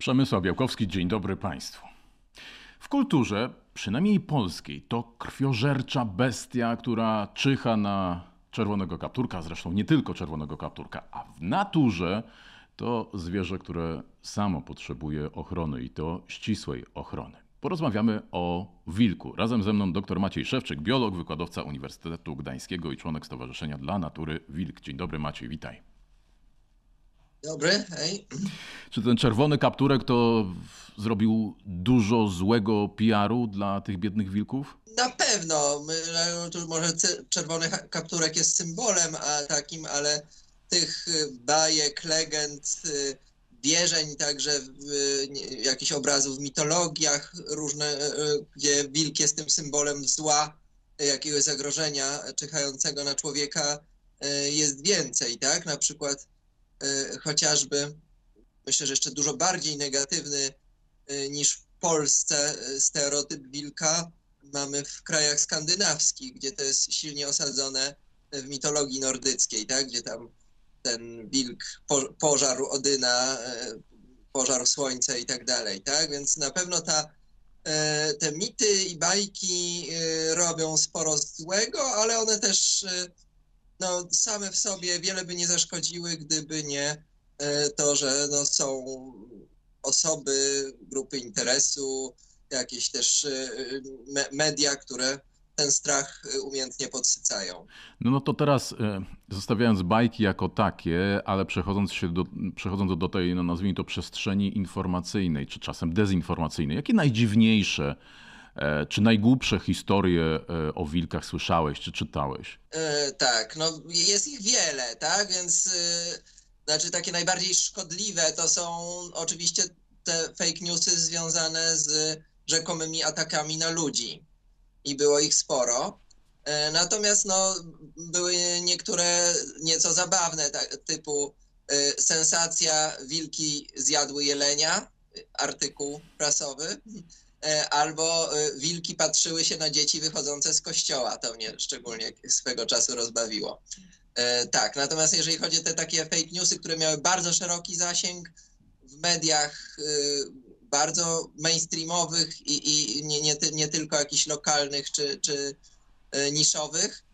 Przemysław Białkowski, dzień dobry Państwu. W kulturze, przynajmniej polskiej, to krwiożercza bestia, która czyha na czerwonego kapturka, zresztą nie tylko czerwonego kapturka, a w naturze to zwierzę, które samo potrzebuje ochrony i to ścisłej ochrony. Porozmawiamy o wilku. Razem ze mną dr Maciej Szewczyk, biolog, wykładowca Uniwersytetu Gdańskiego i członek Stowarzyszenia dla Natury Wilk. Dzień dobry Maciej, witaj. Dobry, hej. Czy ten czerwony kapturek to zrobił dużo złego PR-u dla tych biednych wilków? Na pewno. No, tu może czerwony kapturek jest symbolem a takim, ale tych y, bajek, legend, y, wierzeń, także jakichś obrazów w mitologiach różne, y, gdzie wilk jest tym symbolem zła, jakiegoś zagrożenia czyhającego na człowieka jest więcej, tak? Na przykład chociażby, myślę, że jeszcze dużo bardziej negatywny e, niż w Polsce e, stereotyp wilka mamy w krajach skandynawskich, gdzie to jest silnie osadzone w mitologii nordyckiej, tak? gdzie tam ten wilk po, pożarł Odyna, pożarł słońce i tak dalej. Tak? Więc na pewno ta, te mity i bajki robią sporo złego, ale one też no, same w sobie wiele by nie zaszkodziły, gdyby nie e, to, że no, są osoby, grupy interesu, jakieś też e, media, które ten strach umiejętnie podsycają. No, no to teraz zostawiając bajki jako takie, ale przechodząc, się do, przechodząc do tej, no nazwijmy to, przestrzeni informacyjnej, czy czasem dezinformacyjnej, jakie najdziwniejsze E, czy najgłupsze historie e, o wilkach słyszałeś, czy czytałeś? E, tak, no jest ich wiele, tak, więc e, znaczy takie najbardziej szkodliwe to są oczywiście te fake newsy związane z rzekomymi atakami na ludzi i było ich sporo. E, natomiast no, były niektóre nieco zabawne, tak, typu e, sensacja wilki zjadły jelenia, artykuł prasowy. E, albo e, wilki patrzyły się na dzieci wychodzące z kościoła. To mnie szczególnie swego czasu rozbawiło. E, tak, natomiast jeżeli chodzi o te takie fake newsy, które miały bardzo szeroki zasięg w mediach bardzo mainstreamowych i, i nie, nie, nie tylko jakichś lokalnych czy, czy niszowych,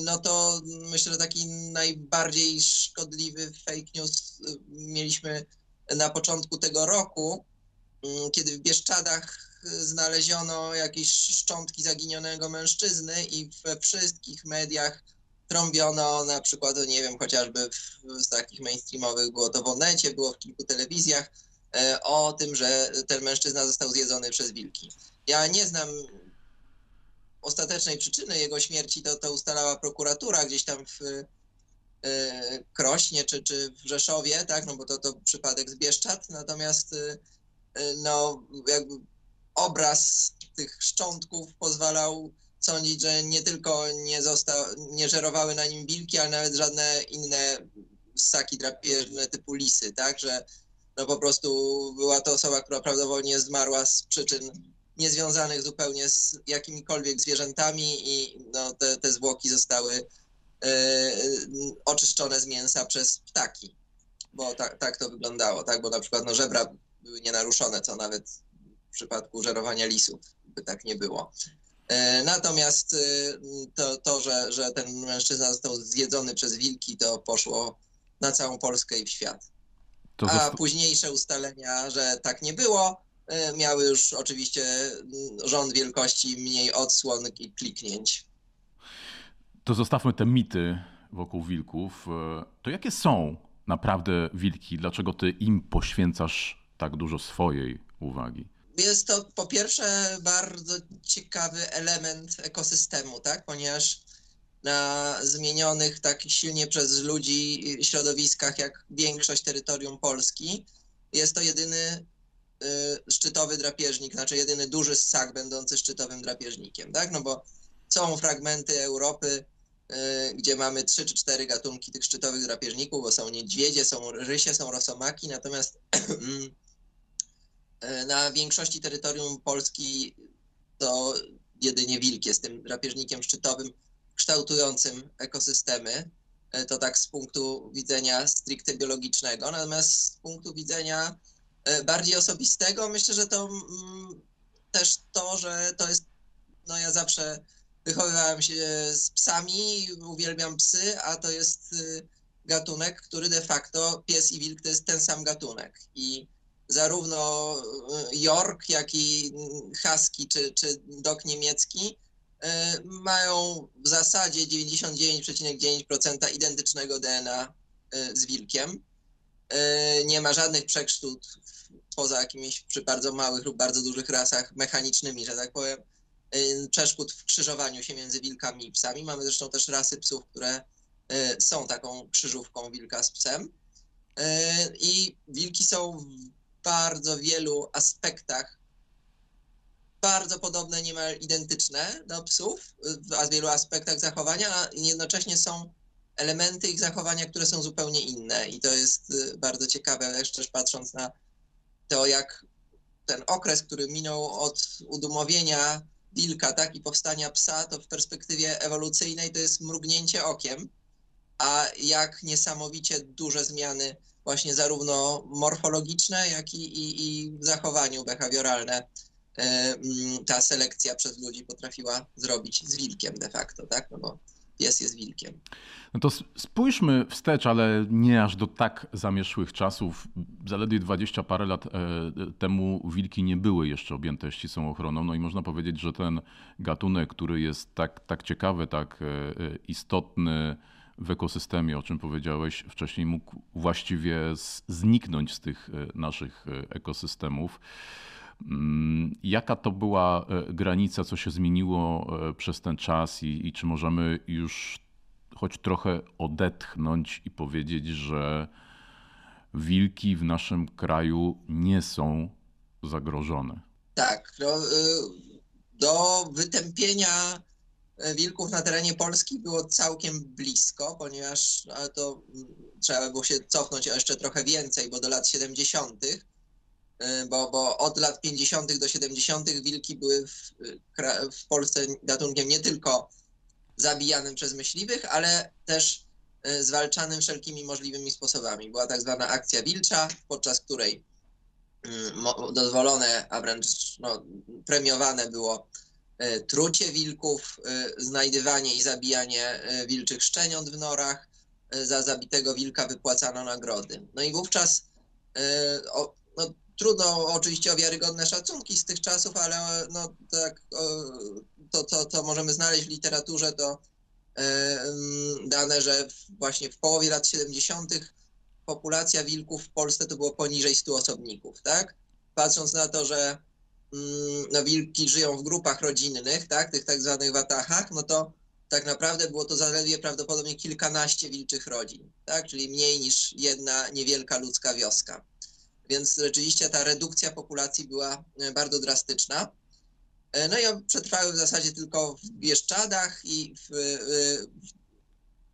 no to myślę, że taki najbardziej szkodliwy fake news mieliśmy na początku tego roku, kiedy w Bieszczadach y, znaleziono jakieś szczątki zaginionego mężczyzny i we wszystkich mediach trąbiono na przykład, nie wiem, chociażby w, z takich mainstreamowych, było to w Onecie, było w kilku telewizjach, e, o tym, że ten mężczyzna został zjedzony przez wilki. Ja nie znam ostatecznej przyczyny jego śmierci, to, to ustalała prokuratura gdzieś tam w e, Krośnie czy, czy w Rzeszowie, tak, no bo to, to przypadek z Bieszczad, natomiast E, no jakby obraz tych szczątków pozwalał sądzić, że nie tylko nie, został, nie żerowały na nim wilki, ale nawet żadne inne ssaki drapieżne typu lisy, tak, że no po prostu była to osoba, która prawdopodobnie zmarła z przyczyn niezwiązanych zupełnie z jakimikolwiek zwierzętami i no, te, te zwłoki zostały e, oczyszczone z mięsa przez ptaki, bo tak, tak to wyglądało, tak, bo na przykład no, żebra były nienaruszone, co nawet w przypadku żerowania lisów by tak nie było. E, natomiast e, to, to że, że ten mężczyzna został zjedzony przez wilki, to poszło na całą Polskę i w świat. A późniejsze ustalenia, że tak nie było, e, miały już oczywiście rząd wielkości mniej odsłon i kliknięć. To zostawmy te mity wokół wilków. To jakie są naprawdę wilki? Dlaczego ty im poświęcasz tak dużo swojej uwagi? Jest to po pierwsze bardzo ciekawy element ekosystemu, tak? Ponieważ na zmienionych tak silnie przez ludzi środowiskach jak większość terytorium Polski jest to jedyny y, szczytowy drapieżnik, znaczy jedyny duży ssak będący szczytowym drapieżnikiem, tak? No bo są fragmenty Europy, y, gdzie mamy trzy czy cztery gatunki tych szczytowych drapieżników, bo są niedźwiedzie, są rysie, są rosomaki, natomiast E, na większości terytorium Polski to jedynie wilk jest tym drapieżnikiem szczytowym kształtującym ekosystemy. E, to tak z punktu widzenia stricte biologicznego. Natomiast z punktu widzenia e, bardziej osobistego, myślę, że to mm, też to, że to jest, no ja zawsze wychowywałem się z psami, uwielbiam psy, a to jest y, gatunek, który de facto, pies i wilk to jest ten sam gatunek. I zarówno y, York, jak i Husky czy, czy dog niemiecki y, mają w zasadzie 99,9% identycznego DNA z wilkiem. Nie ma żadnych przekrztut poza jakimiś przy bardzo małych lub bardzo dużych rasach mechanicznymi, że tak powiem, przeszkód w krzyżowaniu się między wilkami i psami. Mamy zresztą też rasy psów, które są taką krzyżówką wilka z psem. I wilki są bardzo wielu aspektach bardzo podobne, niemal identyczne do psów, w wielu aspektach zachowania, a jednocześnie są elementy ich zachowania, które są zupełnie inne. I to jest bardzo ciekawe, jeszcze patrząc na to, jak ten okres, który minął od udomowienia wilka, tak, i powstania psa, to w perspektywie ewolucyjnej to jest mrugnięcie okiem, a jak niesamowicie duże zmiany właśnie zarówno morfologiczne, jak i, i, i w zachowaniu behawioralne e, mm, ta selekcja przez ludzi potrafiła zrobić z wilkiem de facto, tak, no bo pies jest wilkiem. No to spójrzmy wstecz, ale nie aż do tak zamieszłych czasów. Zaledwie 20 parę lat e, temu wilki nie były jeszcze objęte ścisłą ochroną. No i można powiedzieć, że ten gatunek, który jest tak, tak ciekawy, tak e, istotny w ekosystemie, o czym powiedziałeś wcześniej, mógł właściwie zniknąć z tych e, naszych ekosystemów. Mm, jaka to była granica, co się zmieniło przez ten czas i, i czy możemy już choć trochę odetchnąć i powiedzieć, że wilki w naszym kraju nie są zagrożone. Tak. No, y, do wytępienia wilków na terenie Polski było całkiem blisko, ponieważ to mm, trzeba było się cofnąć jeszcze trochę więcej, bo do lat 70., y, bo, bo od lat 50. do 70. wilki były w, w Polsce gatunkiem nie tylko zabijanym przez myśliwych, ale też e, zwalczanym wszelkimi możliwymi sposobami. Była tak zwana akcja wilcza, podczas której mm, dozwolone, a wręcz no, premiowane było e, trucie wilków, e, znajdywanie i zabijanie wilczych szczeniąt w norach. Za zabitego wilka wypłacano nagrody. No i wówczas no, trudno oczywiście o wiarygodne szacunki z tych czasów, ale no, tak to, co, co możemy znaleźć w literaturze, to e, dane, że właśnie w połowie lat 70. populacja wilków w Polsce to było poniżej 100 osobników, tak? Patrząc na to, że no, wilki żyją w grupach rodzinnych, tak, tych tak zwanych watachach, no to tak naprawdę było to zaledwie prawdopodobnie kilkanaście wilczych rodzin, tak, czyli mniej niż jedna niewielka ludzka wioska. Więc rzeczywiście ta redukcja populacji była e, bardzo drastyczna. E, no i przetrwały w zasadzie tylko w Bieszczadach i w, w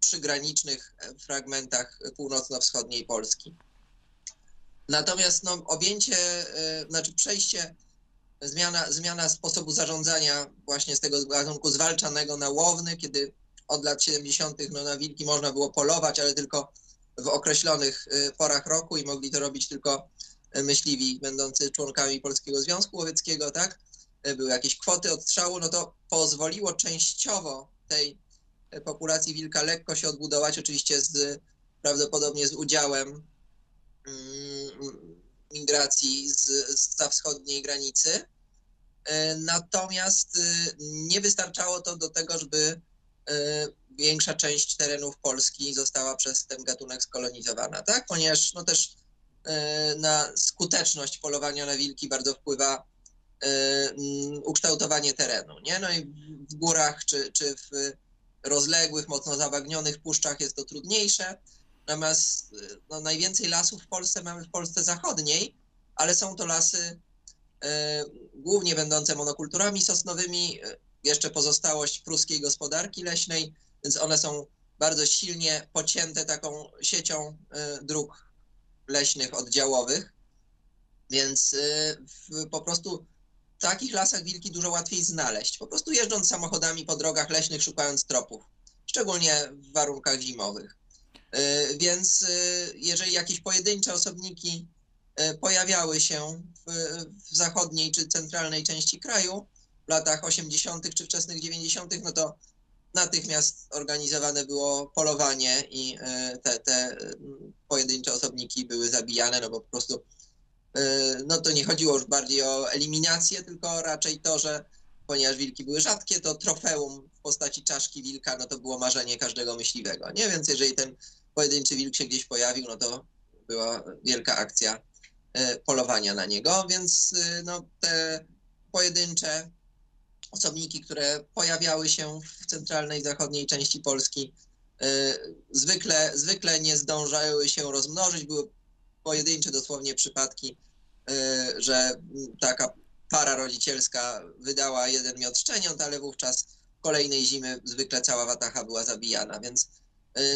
przygranicznych fragmentach północno-wschodniej Polski. Natomiast no, objęcie, e, znaczy przejście, zmiana, zmiana sposobu zarządzania właśnie z tego gatunku zwalczanego na łowny, kiedy od lat 70. No, na wilki można było polować, ale tylko w określonych e, porach roku i mogli to robić tylko myśliwi będący członkami Polskiego Związku Łowieckiego, tak? były jakieś kwoty odstrzału, no to pozwoliło częściowo tej populacji wilka lekko się odbudować, oczywiście z, prawdopodobnie z udziałem mm, migracji z, z wschodniej granicy. E, natomiast y, nie wystarczało to do tego, żeby e, większa część terenów Polski została przez ten gatunek skolonizowana, tak? Ponieważ no też e, na skuteczność polowania na wilki bardzo wpływa mm, ukształtowanie terenu. Nie? No i w górach czy, czy w rozległych, mocno zabagnionych puszczach jest to trudniejsze. Natomiast no, najwięcej lasów w Polsce mamy w Polsce zachodniej, ale są to lasy głównie będące monokulturami sosnowymi, jeszcze pozostałość pruskiej gospodarki leśnej, więc one są bardzo silnie pocięte taką siecią dróg leśnych oddziałowych. Więc w, po prostu takich lasach wilki dużo łatwiej znaleźć, po prostu jeżdżąc samochodami po drogach leśnych, szukając tropów, szczególnie w warunkach zimowych. Więc jeżeli jakieś pojedyncze osobniki pojawiały się w, w zachodniej czy centralnej części kraju w latach 80. czy wczesnych 90., no to natychmiast organizowane było polowanie i te, te pojedyncze osobniki były zabijane, no bo po prostu no to nie chodziło już bardziej o eliminację, tylko raczej to, że ponieważ wilki były rzadkie, to trofeum w postaci czaszki wilka, no to było marzenie każdego myśliwego. Nie więc jeżeli ten pojedynczy wilk się gdzieś pojawił, no to była wielka akcja e, polowania na niego, więc e, no, te pojedyncze osobniki, które pojawiały się w centralnej i zachodniej części Polski, e, zwykle, zwykle nie zdążały się rozmnożyć. Były pojedyncze dosłownie przypadki, że taka para rodzicielska wydała jeden miot szczeniąt, ale wówczas kolejnej zimy zwykle cała watacha była zabijana, więc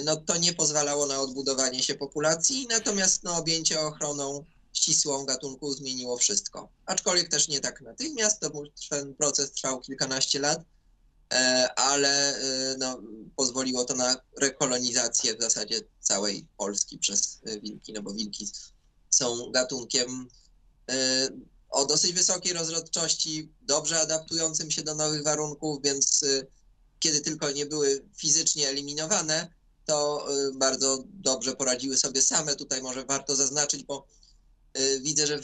no, to nie pozwalało na odbudowanie się populacji, natomiast no, objęcie ochroną ścisłą gatunku zmieniło wszystko. Aczkolwiek też nie tak natychmiast, to ten proces trwał kilkanaście lat, e, ale y, no, pozwoliło to na rekolonizację w zasadzie całej Polski przez y, wilki, no bo wilki są gatunkiem o dosyć wysokiej rozrodczości, dobrze adaptującym się do nowych warunków, więc kiedy tylko nie były fizycznie eliminowane, to bardzo dobrze poradziły sobie same. Tutaj może warto zaznaczyć, bo widzę, że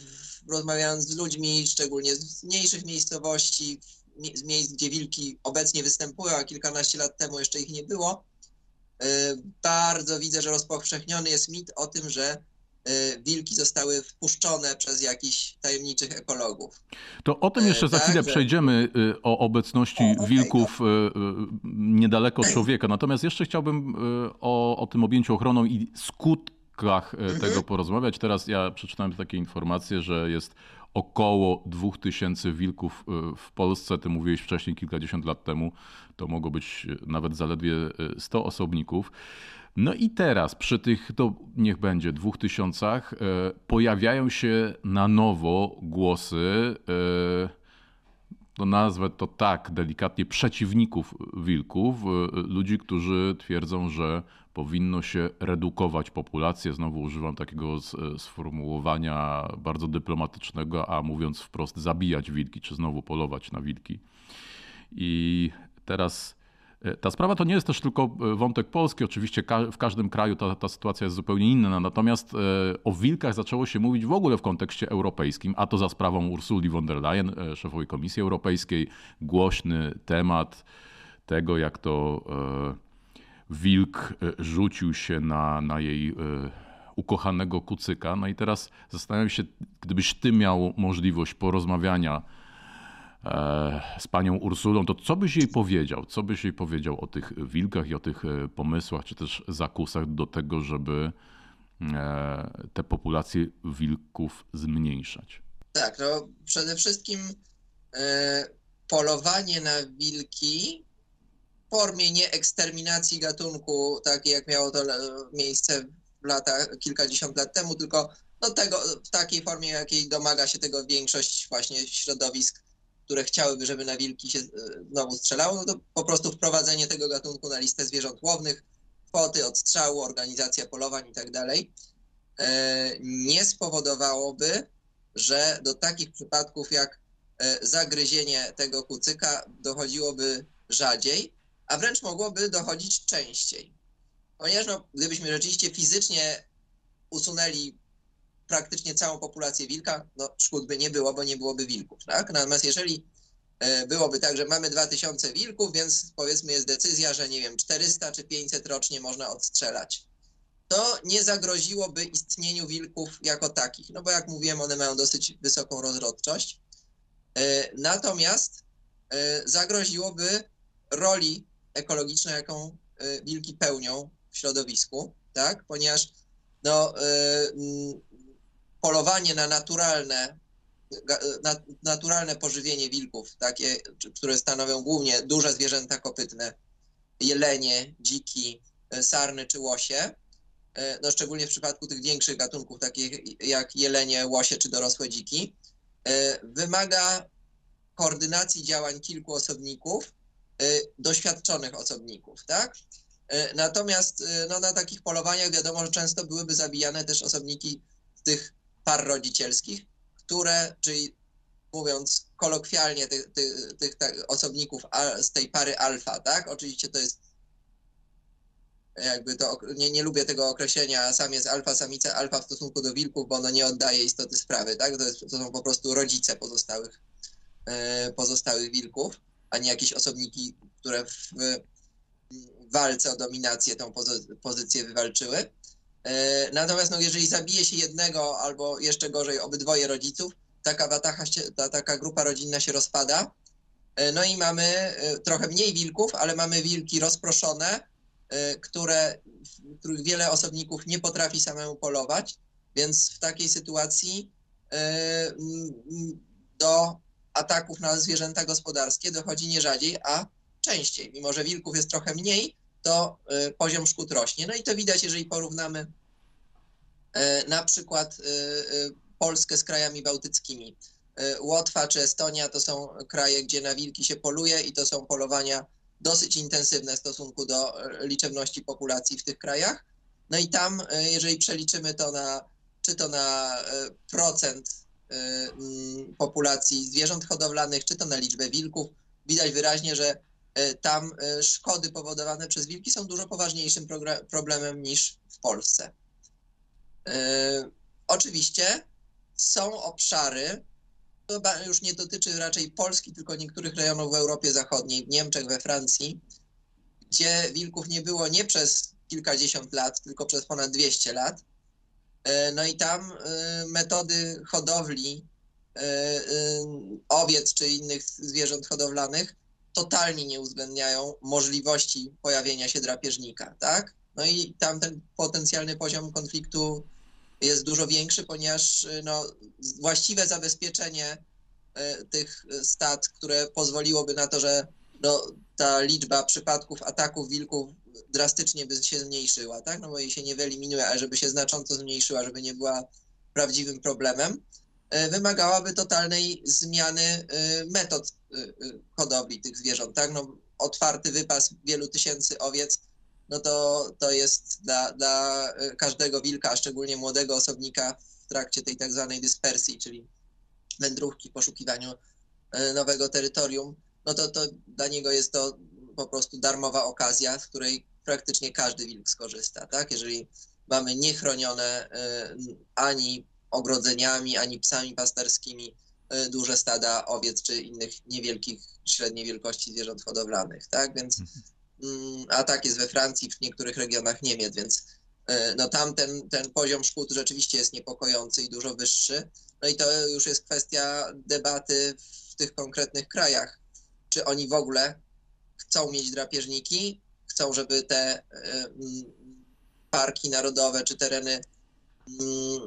rozmawiając z ludźmi, szczególnie z mniejszych miejscowości, z miejsc, gdzie wilki obecnie występują, a kilkanaście lat temu jeszcze ich nie było, bardzo widzę, że rozpowszechniony jest mit o tym, że Y, wilki zostały wpuszczone przez jakichś tajemniczych ekologów. To o tym jeszcze za tak, chwilę że... przejdziemy, y, o obecności o, okay, wilków y, niedaleko człowieka. Natomiast jeszcze chciałbym o, o tym objęciu ochroną i skutkach mhm. tego porozmawiać. Teraz ja przeczytałem takie informacje, że jest około 2000 wilków w Polsce. Ty mówiłeś wcześniej, kilkadziesiąt lat temu, to mogło być nawet zaledwie 100 osobników. No i teraz przy tych, to niech będzie, dwóch tysiącach, e, pojawiają się na nowo głosy, e, to nazwę to tak delikatnie, przeciwników wilków, e, ludzi, którzy twierdzą, że powinno się redukować populację. Znowu używam takiego sformułowania bardzo dyplomatycznego, a mówiąc wprost, zabijać wilki, czy znowu polować na wilki. I teraz E, ta sprawa to nie jest też tylko e, wątek polski. Oczywiście w każdym kraju ta, ta sytuacja jest zupełnie inna. Natomiast e, o wilkach zaczęło się mówić w ogóle w kontekście europejskim, a to za sprawą Ursuli von der Leyen, szefowej Komisji Europejskiej. Głośny temat tego, jak to wilk rzucił się na, na jej ukochanego kucyka. No i teraz zastanawiam się, gdybyś ty miał możliwość porozmawiania E, z panią Ursulą, to co byś jej powiedział? Co byś jej powiedział o tych wilkach i o tych e, pomysłach, czy też zakusach do tego, żeby e, te populacje wilków zmniejszać? Tak, no przede wszystkim polowanie na wilki formie nie eksterminacji gatunku, tak jak miało to miejsce w latach, kilkadziesiąt lat temu, tylko no tego, w takiej formie, jakiej domaga się tego większość właśnie środowisk które chciałyby, żeby na wilki się e, znowu strzelało, no to po prostu wprowadzenie tego gatunku na listę zwierząt łownych, kwoty odstrzału, organizacja polowań i tak dalej, e, nie spowodowałoby, że do takich przypadków jak e, zagryzienie tego kucyka dochodziłoby rzadziej, a wręcz mogłoby dochodzić częściej. Ponieważ no, gdybyśmy rzeczywiście fizycznie usunęli praktycznie całą populację wilka, no szkód by nie było, bo nie byłoby wilków, tak? Natomiast jeżeli e, byłoby tak, że mamy 2000 wilków, więc powiedzmy jest decyzja, że nie wiem, 400 czy 500 rocznie można odstrzelać. To nie zagroziłoby istnieniu wilków jako takich, no bo jak mówiłem, one mają dosyć wysoką rozrodczość. E, natomiast e, zagroziłoby roli ekologicznej, jaką wilki pełnią w środowisku, tak? Ponieważ no, polowanie na naturalne, na, naturalne pożywienie wilków, takie, które stanowią głównie duże zwierzęta kopytne, jelenie, dziki, sarny czy łosie, no szczególnie w przypadku tych większych gatunków, takich jak jelenie, łosie czy dorosłe dziki, wymaga koordynacji działań kilku osobników, doświadczonych osobników, tak? Natomiast no, na takich polowaniach wiadomo, że często byłyby zabijane też osobniki tych par rodzicielskich, które, czyli mówiąc kolokwialnie tych, tych, tych tak, osobników z tej pary alfa, tak? Oczywiście to jest jakby to, nie, nie lubię tego określenia, sam jest alfa, samica alfa w stosunku do wilków, bo ono nie oddaje istoty sprawy, tak? To, jest, to są po prostu rodzice pozostałych, pozostałych wilków, a nie jakieś osobniki, które w, walce o dominację tą pozy, pozycję wywalczyły. E, natomiast no, jeżeli zabije się jednego albo jeszcze gorzej obydwoje rodziców, taka watacha ta, taka grupa rodzinna się rozpada. E, no i mamy trochę mniej wilków, ale mamy wilki rozproszone, które, których wiele osobników nie potrafi samemu polować, więc w takiej sytuacji do ataków na zwierzęta gospodarskie dochodzi nie rzadziej, a częściej. Mimo, że wilków jest trochę mniej, to y, poziom szkód rośnie. No i to widać, jeżeli porównamy na przykład Polskę z krajami bałtyckimi. Łotwa czy Estonia to są kraje, gdzie na wilki się poluje i to są polowania dosyć intensywne w stosunku do liczebności populacji w tych krajach. No i tam, jeżeli przeliczymy to na, czy to na procent populacji zwierząt hodowlanych, czy to na liczbę wilków, widać wyraźnie, że tam szkody powodowane przez wilki są dużo poważniejszym problemem niż w Polsce. Oczywiście są obszary, to już nie dotyczy raczej Polski, tylko niektórych rejonów w Europie Zachodniej, w Niemczech, we Francji, gdzie wilków nie było nie przez kilkadziesiąt lat, tylko przez ponad 200 lat. E, no i tam e, metody hodowli e, owiec czy innych zwierząt hodowlanych totalnie nie uwzględniają możliwości pojawienia się drapieżnika, tak? No i tam ten potencjalny poziom konfliktu jest dużo większy, ponieważ no, właściwe zabezpieczenie tych stad, które pozwoliłoby na to, że no, ta liczba przypadków ataków wilków drastycznie by się zmniejszyła, tak? No bo jej się nie wyeliminuje, ale żeby się znacząco zmniejszyła, żeby nie była prawdziwym problemem, y, wymagałaby totalnej zmiany metod hodowli tych zwierząt, tak? No, otwarty wypas wielu tysięcy owiec no to, to jest dla, dla każdego wilka, a szczególnie młodego osobnika w trakcie tej tak zwanej dyspersji, czyli wędrówki, poszukiwaniu e, nowego terytorium, no to, to dla niego jest to po prostu darmowa okazja, z której praktycznie każdy wilk skorzysta, tak? Jeżeli mamy niechronione e, ani ogrodzeniami, ani psami pasterskimi e, duże stada owiec czy innych niewielkich, średniej wielkości zwierząt hodowlanych, tak? Więc mhm. Mm, a tak jest we Francji, w niektórych regionach Niemiec, więc e, no tam ten, ten poziom szkód rzeczywiście jest niepokojący i dużo wyższy. No i to już jest kwestia debaty w tych konkretnych krajach, czy oni w ogóle chcą mieć drapieżniki, chcą, żeby te e, mm, parki narodowe czy tereny mm,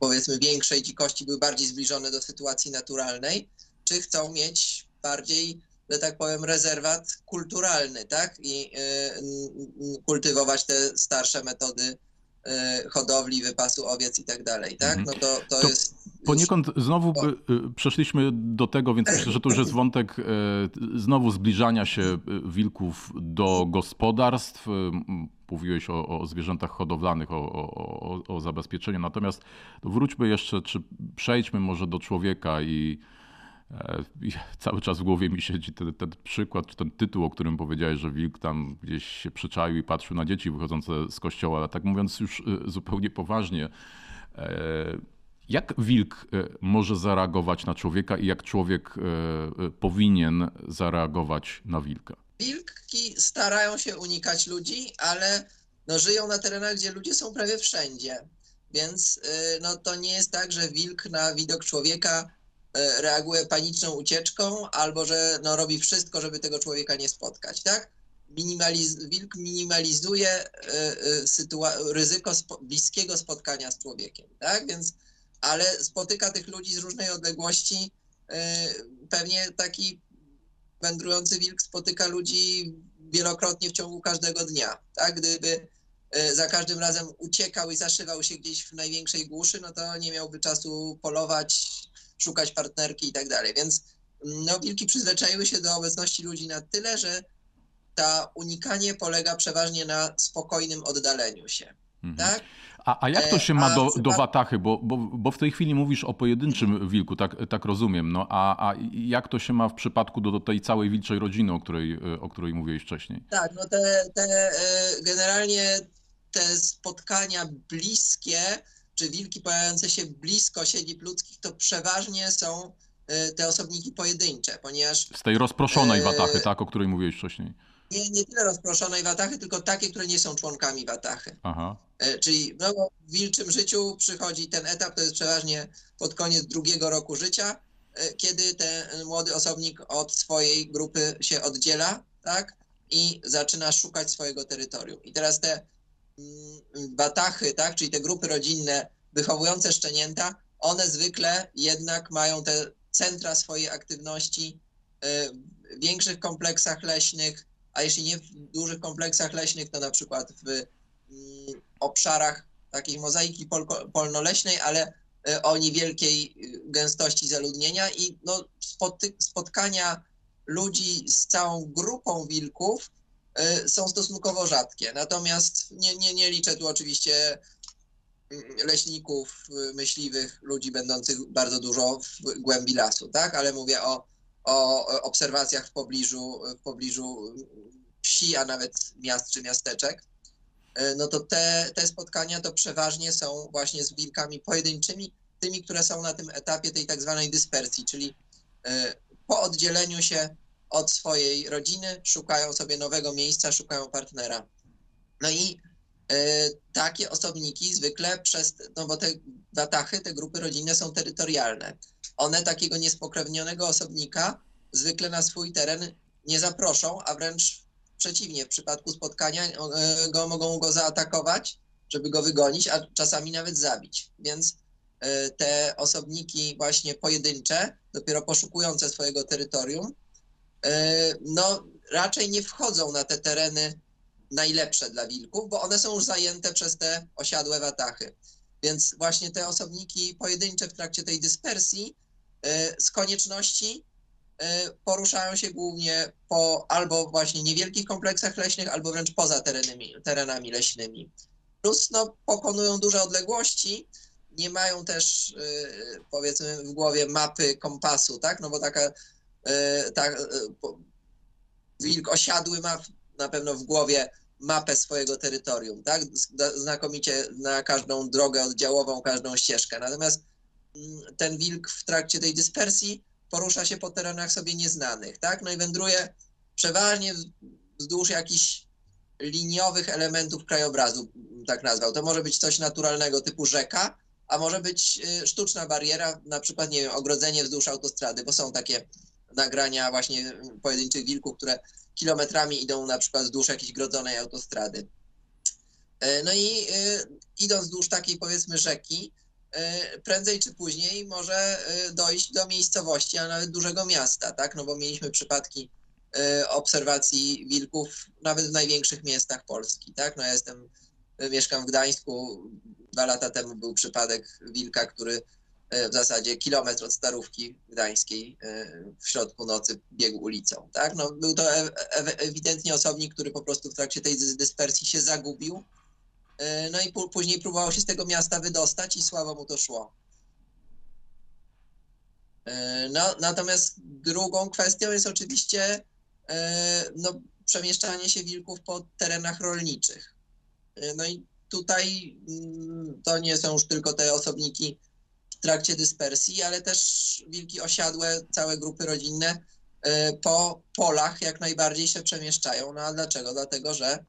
powiedzmy większej dzikości były bardziej zbliżone do sytuacji naturalnej, czy chcą mieć bardziej że tak powiem, rezerwat kulturalny, tak? I y, kultywować te starsze metody hodowli, wypasu owiec i tak dalej, tak? Mhm. No to, to, to jest... Poniekąd znowu y, przeszliśmy do tego, więc myślę, że to już jest wątek znowu zbliżania się wilków do gospodarstw. Mówiłeś o, o zwierzętach hodowlanych, o, o, o zabezpieczeniu. Natomiast wróćmy jeszcze, czy przejdźmy może do człowieka I cały czas w głowie mi siedzi ten, ten, przykład, czy ten tytuł, o którym powiedziałeś, że wilk tam gdzieś się przyczaił i patrzył na dzieci wychodzące z kościoła, ale tak mówiąc już e, zupełnie poważnie, e, jak wilk może zareagować na człowieka i jak człowiek powinien zareagować na wilka? Wilki starają się unikać ludzi, ale no, żyją na terenach, gdzie ludzie są prawie wszędzie. Więc no, to nie jest tak, że wilk na widok człowieka E, reaguje paniczną ucieczką, albo że no, robi wszystko, żeby tego człowieka nie spotkać, tak? Minimaliz wilk minimalizuje e, e, ryzyko spo bliskiego spotkania z człowiekiem, tak? Więc, ale spotyka tych ludzi z różnej odległości. Pewnie taki wędrujący wilk spotyka ludzi wielokrotnie w ciągu każdego dnia, tak? Gdyby za każdym razem uciekał i zaszywał się gdzieś w największej głuszy, no to nie miałby czasu polować, szukać partnerki i tak dalej. Więc no, wilki przyzwyczaiły się do obecności ludzi na tyle, że ta unikanie polega przeważnie na spokojnym oddaleniu się. tak? A, a jak to E, się ma do, do Watachy? Bo, bo, bo w tej chwili mówisz o pojedynczym wilku, tak, tak rozumiem. No, a, a jak to się ma w przypadku do, do tej całej wilczej rodziny, o której, e, o której mówiłeś wcześniej? Tak, no te, te e, generalnie te spotkania bliskie, czy wilki pojawiające się blisko siedzib ludzkich, to przeważnie są e, te osobniki pojedyncze, ponieważ Z tej rozproszonej E, Watachy, tak, o której mówiłeś wcześniej. nie, nie tyle rozproszonej watachy, tylko takie, które nie są członkami watachy. Aha. E, Czyli no, w wilczym życiu przychodzi ten etap, to jest przeważnie pod koniec drugiego roku życia, kiedy ten młody osobnik od swojej grupy się oddziela, tak? I zaczyna szukać swojego terytorium. I teraz te batachy, tak? Czyli te grupy rodzinne wychowujące szczenięta, one zwykle jednak mają te centra swojej aktywności e, w większych kompleksach leśnych, a jeśli nie w dużych kompleksach leśnych, to na przykład w mm, obszarach takiej mozaiki polnoleśnej, ale e, o niewielkiej y, gęstości zaludnienia i no, spotkania ludzi z całą grupą wilków e, są stosunkowo rzadkie. Natomiast nie, nie, nie liczę tu oczywiście mm, leśników, y, myśliwych, ludzi będących bardzo dużo w głębi lasu, tak? Ale mówię o, o obserwacjach w pobliżu, w pobliżu wsi, a nawet miast czy miasteczek e, no to te, te spotkania to przeważnie są właśnie z wilkami pojedynczymi, tymi, które są na tym etapie tej tak zwanej dyspersji, czyli e, po oddzieleniu się od swojej rodziny szukają sobie nowego miejsca, szukają partnera. No i e, takie osobniki zwykle przez, no bo te watachy, te grupy rodzinne są terytorialne. One takiego niespokrewnionego osobnika zwykle na swój teren nie zaproszą, a wręcz przeciwnie, w przypadku spotkania e, go, mogą go zaatakować, żeby go wygonić, a czasami nawet zabić. Więc e, te osobniki właśnie pojedyncze, dopiero poszukujące swojego terytorium, no raczej nie wchodzą na te tereny najlepsze dla wilków, bo one są już zajęte przez te osiadłe watachy. Więc właśnie te osobniki pojedyncze w trakcie tej dyspersji e, z konieczności e, poruszają się głównie po albo właśnie niewielkich kompleksach leśnych, albo wręcz poza terenami, terenami leśnymi. Plus no, pokonują duże odległości, nie mają też e, powiedzmy w głowie mapy kompasu, tak? No bo taka e, tak, e, wilk osiadły ma na pewno w głowie mapę swojego terytorium, tak? Zna- Znakomicie na każdą drogę oddziałową, każdą ścieżkę. Natomiast mm, ten wilk w trakcie tej dyspersji porusza się po terenach sobie nieznanych, tak? No i wędruje przeważnie wz- wzdłuż jakichś liniowych elementów krajobrazu, tak nazwał. To może być coś naturalnego typu rzeka, a może być y, sztuczna bariera, na przykład, nie wiem, ogrodzenie wzdłuż autostrady, bo są takie nagrania właśnie pojedynczych wilków, które kilometrami idą na przykład wzdłuż jakiejś grodzonej autostrady. E, No i y, idąc wzdłuż takiej powiedzmy rzeki, y, prędzej czy później może dojść do miejscowości, a nawet dużego miasta, tak? No bo mieliśmy przypadki obserwacji wilków nawet w największych miastach Polski, tak? No ja jestem, mieszkam w Gdańsku, dwa lata temu był przypadek wilka, który w zasadzie kilometr od Starówki Gdańskiej y, w środku nocy biegł ulicą, tak? No był to e- e- ewidentnie osobnik, który po prostu w trakcie tej dys- dyspersji się zagubił, no i pó- później próbował się z tego miasta wydostać i słabo mu to szło. E, No, natomiast drugą kwestią jest oczywiście e, no, przemieszczanie się wilków po terenach rolniczych. E, No i tutaj mm, to nie są już tylko te osobniki trakcie dyspersji, ale też wilki osiadłe, całe grupy rodzinne e, po polach jak najbardziej się przemieszczają. No a dlaczego? Dlatego, że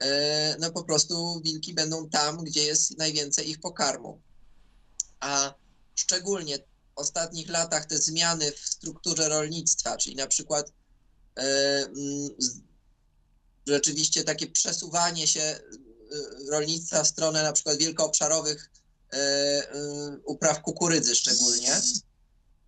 e, no po prostu wilki będą tam, gdzie jest najwięcej ich pokarmu. A szczególnie w ostatnich latach te zmiany w strukturze rolnictwa, czyli na przykład e, mm, rzeczywiście takie przesuwanie się rolnictwa w stronę na przykład wielkoobszarowych upraw kukurydzy szczególnie,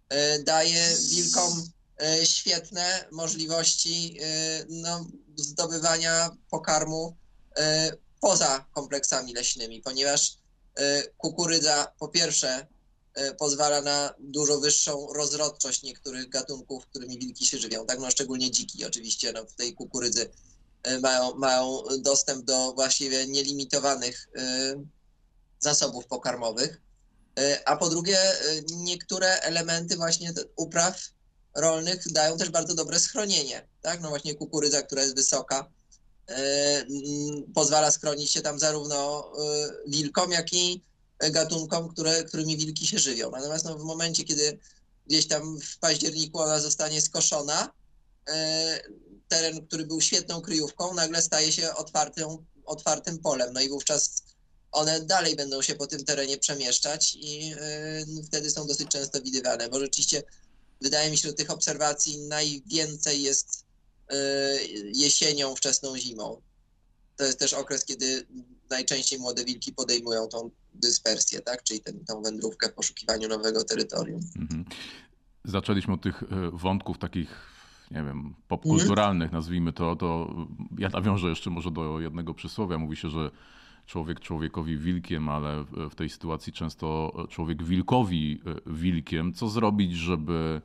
e, daje wilkom e, świetne możliwości e, no, zdobywania pokarmu e, poza kompleksami leśnymi, ponieważ e, kukurydza po pierwsze e, pozwala na dużo wyższą rozrodczość niektórych gatunków, którymi wilki się żywią, tak no szczególnie dziki oczywiście, no w tej kukurydzy mają, mają dostęp do właściwie nielimitowanych zasobów pokarmowych. Y, A po drugie, y, niektóre elementy właśnie upraw rolnych dają też bardzo dobre schronienie. Tak? No właśnie kukurydza, która jest wysoka, y, mm, pozwala schronić się tam zarówno wilkom, jak i gatunkom, które, którymi wilki się żywią. Natomiast no, w momencie, kiedy gdzieś tam w październiku ona zostanie skoszona, teren, który był świetną kryjówką, nagle staje się otwartym, otwartym polem. No i wówczas one dalej będą się po tym terenie przemieszczać i e, wtedy są dosyć często widywane, bo rzeczywiście wydaje mi się, że tych obserwacji najwięcej jest e, jesienią, wczesną zimą. To jest też okres, kiedy najczęściej młode wilki podejmują tą dyspersję, tak? czyli ten, tą wędrówkę w poszukiwaniu nowego terytorium. Mhm. Zaczęliśmy od tych e, wątków takich, nie wiem, popkulturalnych, nazwijmy to, to ja nawiążę jeszcze może do jednego przysłowia. Mówi się, że człowiek człowiekowi wilkiem, ale w- tej sytuacji często człowiek wilkowi e, wilkiem. Co zrobić, żeby,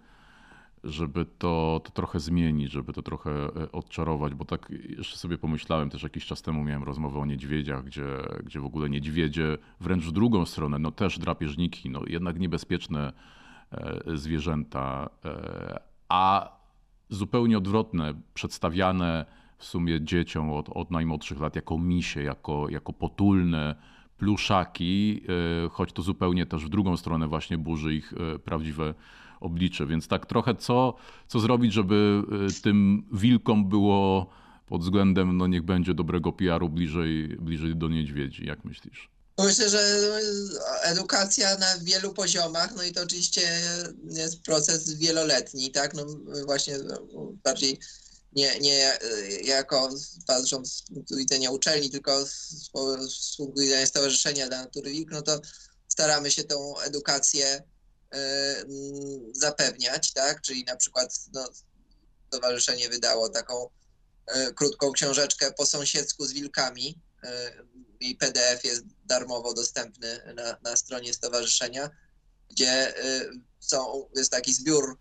żeby to, to trochę zmienić, żeby to trochę e, odczarować? Bo tak jeszcze sobie pomyślałem, też jakiś czas temu miałem rozmowę o niedźwiedziach, gdzie, gdzie w ogóle niedźwiedzie wręcz w drugą stronę, no też drapieżniki, no jednak niebezpieczne e, zwierzęta, a zupełnie odwrotne, przedstawiane w sumie dzieciom od, od najmłodszych lat jako misie, jako, jako potulne pluszaki, e, choć to zupełnie też w drugą stronę właśnie burzy ich e, prawdziwe oblicze. Więc tak trochę co, co zrobić, żeby e, tym wilkom było pod względem, no niech będzie dobrego PR-u bliżej, bliżej do niedźwiedzi, jak myślisz? No Myślę, że edukacja na wielu poziomach, no i to oczywiście jest proces wieloletni, tak? No właśnie bardziej nie, nie jako patrząc z punktu widzenia uczelni, tylko z, z punktu widzenia Stowarzyszenia dla Natury Wilk, no to staramy się tą edukację e, mm, zapewniać, tak? Czyli na przykład no, stowarzyszenie wydało taką e, krótką książeczkę po sąsiedzku z wilkami. E, Jej PDF jest darmowo dostępny na, na stronie stowarzyszenia, gdzie są, jest taki zbiór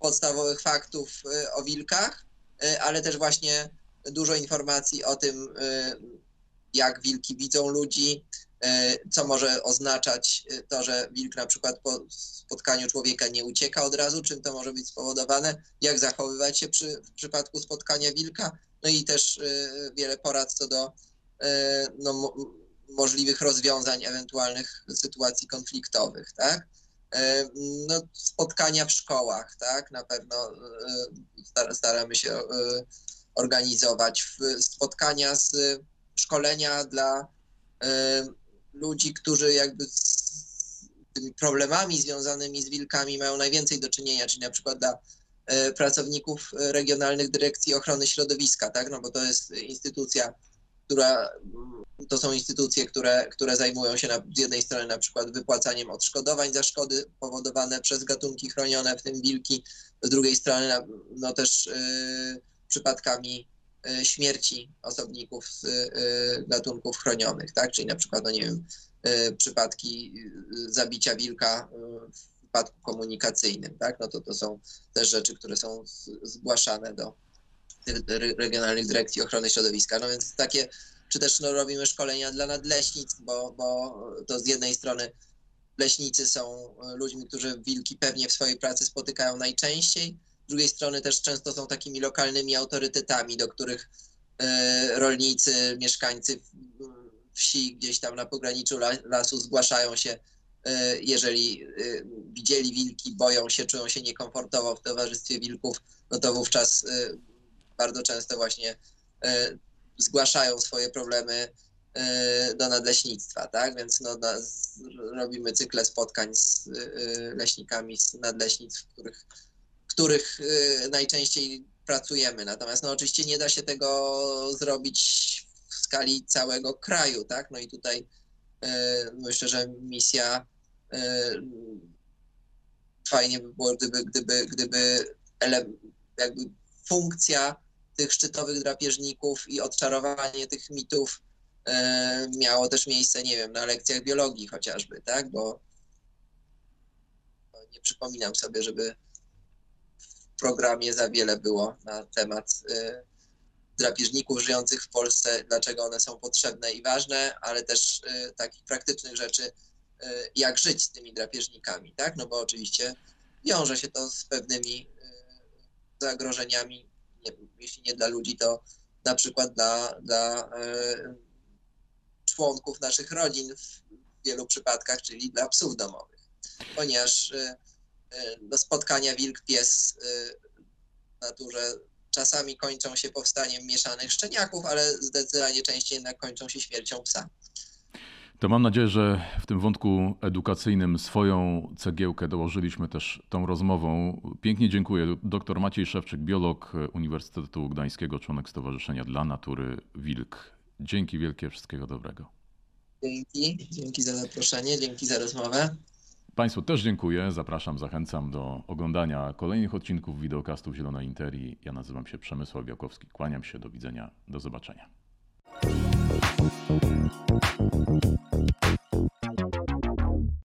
podstawowych faktów o wilkach, ale też właśnie dużo informacji o tym, e, jak wilki widzą ludzi, e, co może oznaczać e, to, że wilk na przykład po spotkaniu człowieka nie ucieka od razu, czym to może być spowodowane, jak zachowywać się przy, w przypadku spotkania wilka, no i też e, wiele porad co do e, no, mo- możliwych rozwiązań ewentualnych sytuacji konfliktowych, tak? E, No, spotkania w szkołach, tak? Na pewno e, star- staramy się e, organizować spotkania z szkolenia dla ludzi, którzy jakby z tymi problemami związanymi z wilkami mają najwięcej do czynienia, czyli na przykład dla pracowników regionalnych dyrekcji ochrony środowiska, tak? No bo to jest instytucja, która mm, to są instytucje, które, które zajmują się na, z jednej strony na przykład wypłacaniem odszkodowań za szkody powodowane przez gatunki chronione, w tym wilki, z drugiej strony no też e, przypadkami e, śmierci osobników z e, gatunków chronionych, tak? Czyli na przykład, no nie wiem, e, przypadki e, zabicia wilka e, w wypadku komunikacyjnym, tak? No to to są też rzeczy, które są z- zgłaszane do tych re- regionalnych dyrekcji ochrony środowiska. No więc takie, czy też no, robimy szkolenia dla nadleśnic, bo, bo to z jednej strony leśnicy są e, ludźmi, którzy wilki pewnie w swojej pracy spotykają najczęściej, z drugiej strony też często są takimi lokalnymi autorytetami, do których e, rolnicy, mieszkańcy wsi gdzieś tam na pograniczu la- lasu zgłaszają się, e, jeżeli widzieli wilki, boją się, czują się niekomfortowo w towarzystwie wilków, no to wówczas bardzo często właśnie e, zgłaszają swoje problemy e, do nadleśnictwa, tak? Więc no, robimy cykle spotkań z e, leśnikami z nadleśnictw, w których, których najczęściej pracujemy. Natomiast no, oczywiście nie da się tego zrobić w skali całego kraju, tak? No i tutaj e, myślę, że misja fajnie by było, gdyby, gdyby, gdyby jakby funkcja tych szczytowych drapieżników i odczarowanie tych mitów e, miało też miejsce, nie wiem, na lekcjach biologii chociażby, tak? Bo nie przypominam sobie, żeby w programie za wiele było na temat e, drapieżników żyjących w Polsce, dlaczego one są potrzebne i ważne, ale też takich praktycznych rzeczy, jak żyć z tymi drapieżnikami, tak? No bo oczywiście wiąże się to z pewnymi zagrożeniami, nie, jeśli nie dla ludzi, to na przykład dla, dla członków naszych rodzin w wielu przypadkach, czyli dla psów domowych. Ponieważ no, spotkania wilk-pies w naturze czasami kończą się powstaniem mieszanych szczeniaków, ale zdecydowanie częściej jednak kończą się śmiercią psa. To mam nadzieję, że w tym wątku edukacyjnym swoją cegiełkę dołożyliśmy też tą rozmową. Pięknie dziękuję. Doktor Maciej Szewczyk, biolog Uniwersytetu Gdańskiego, członek Stowarzyszenia dla Natury Wilk. Dzięki wielkie, wszystkiego dobrego. Dzięki, dzięki za zaproszenie, dzięki za rozmowę. Państwu też dziękuję. Zapraszam, zachęcam do oglądania kolejnych odcinków wideokastów Zielonej Interii. Ja nazywam się Przemysław Białkowski. Kłaniam się, do widzenia, do zobaczenia. Thank you.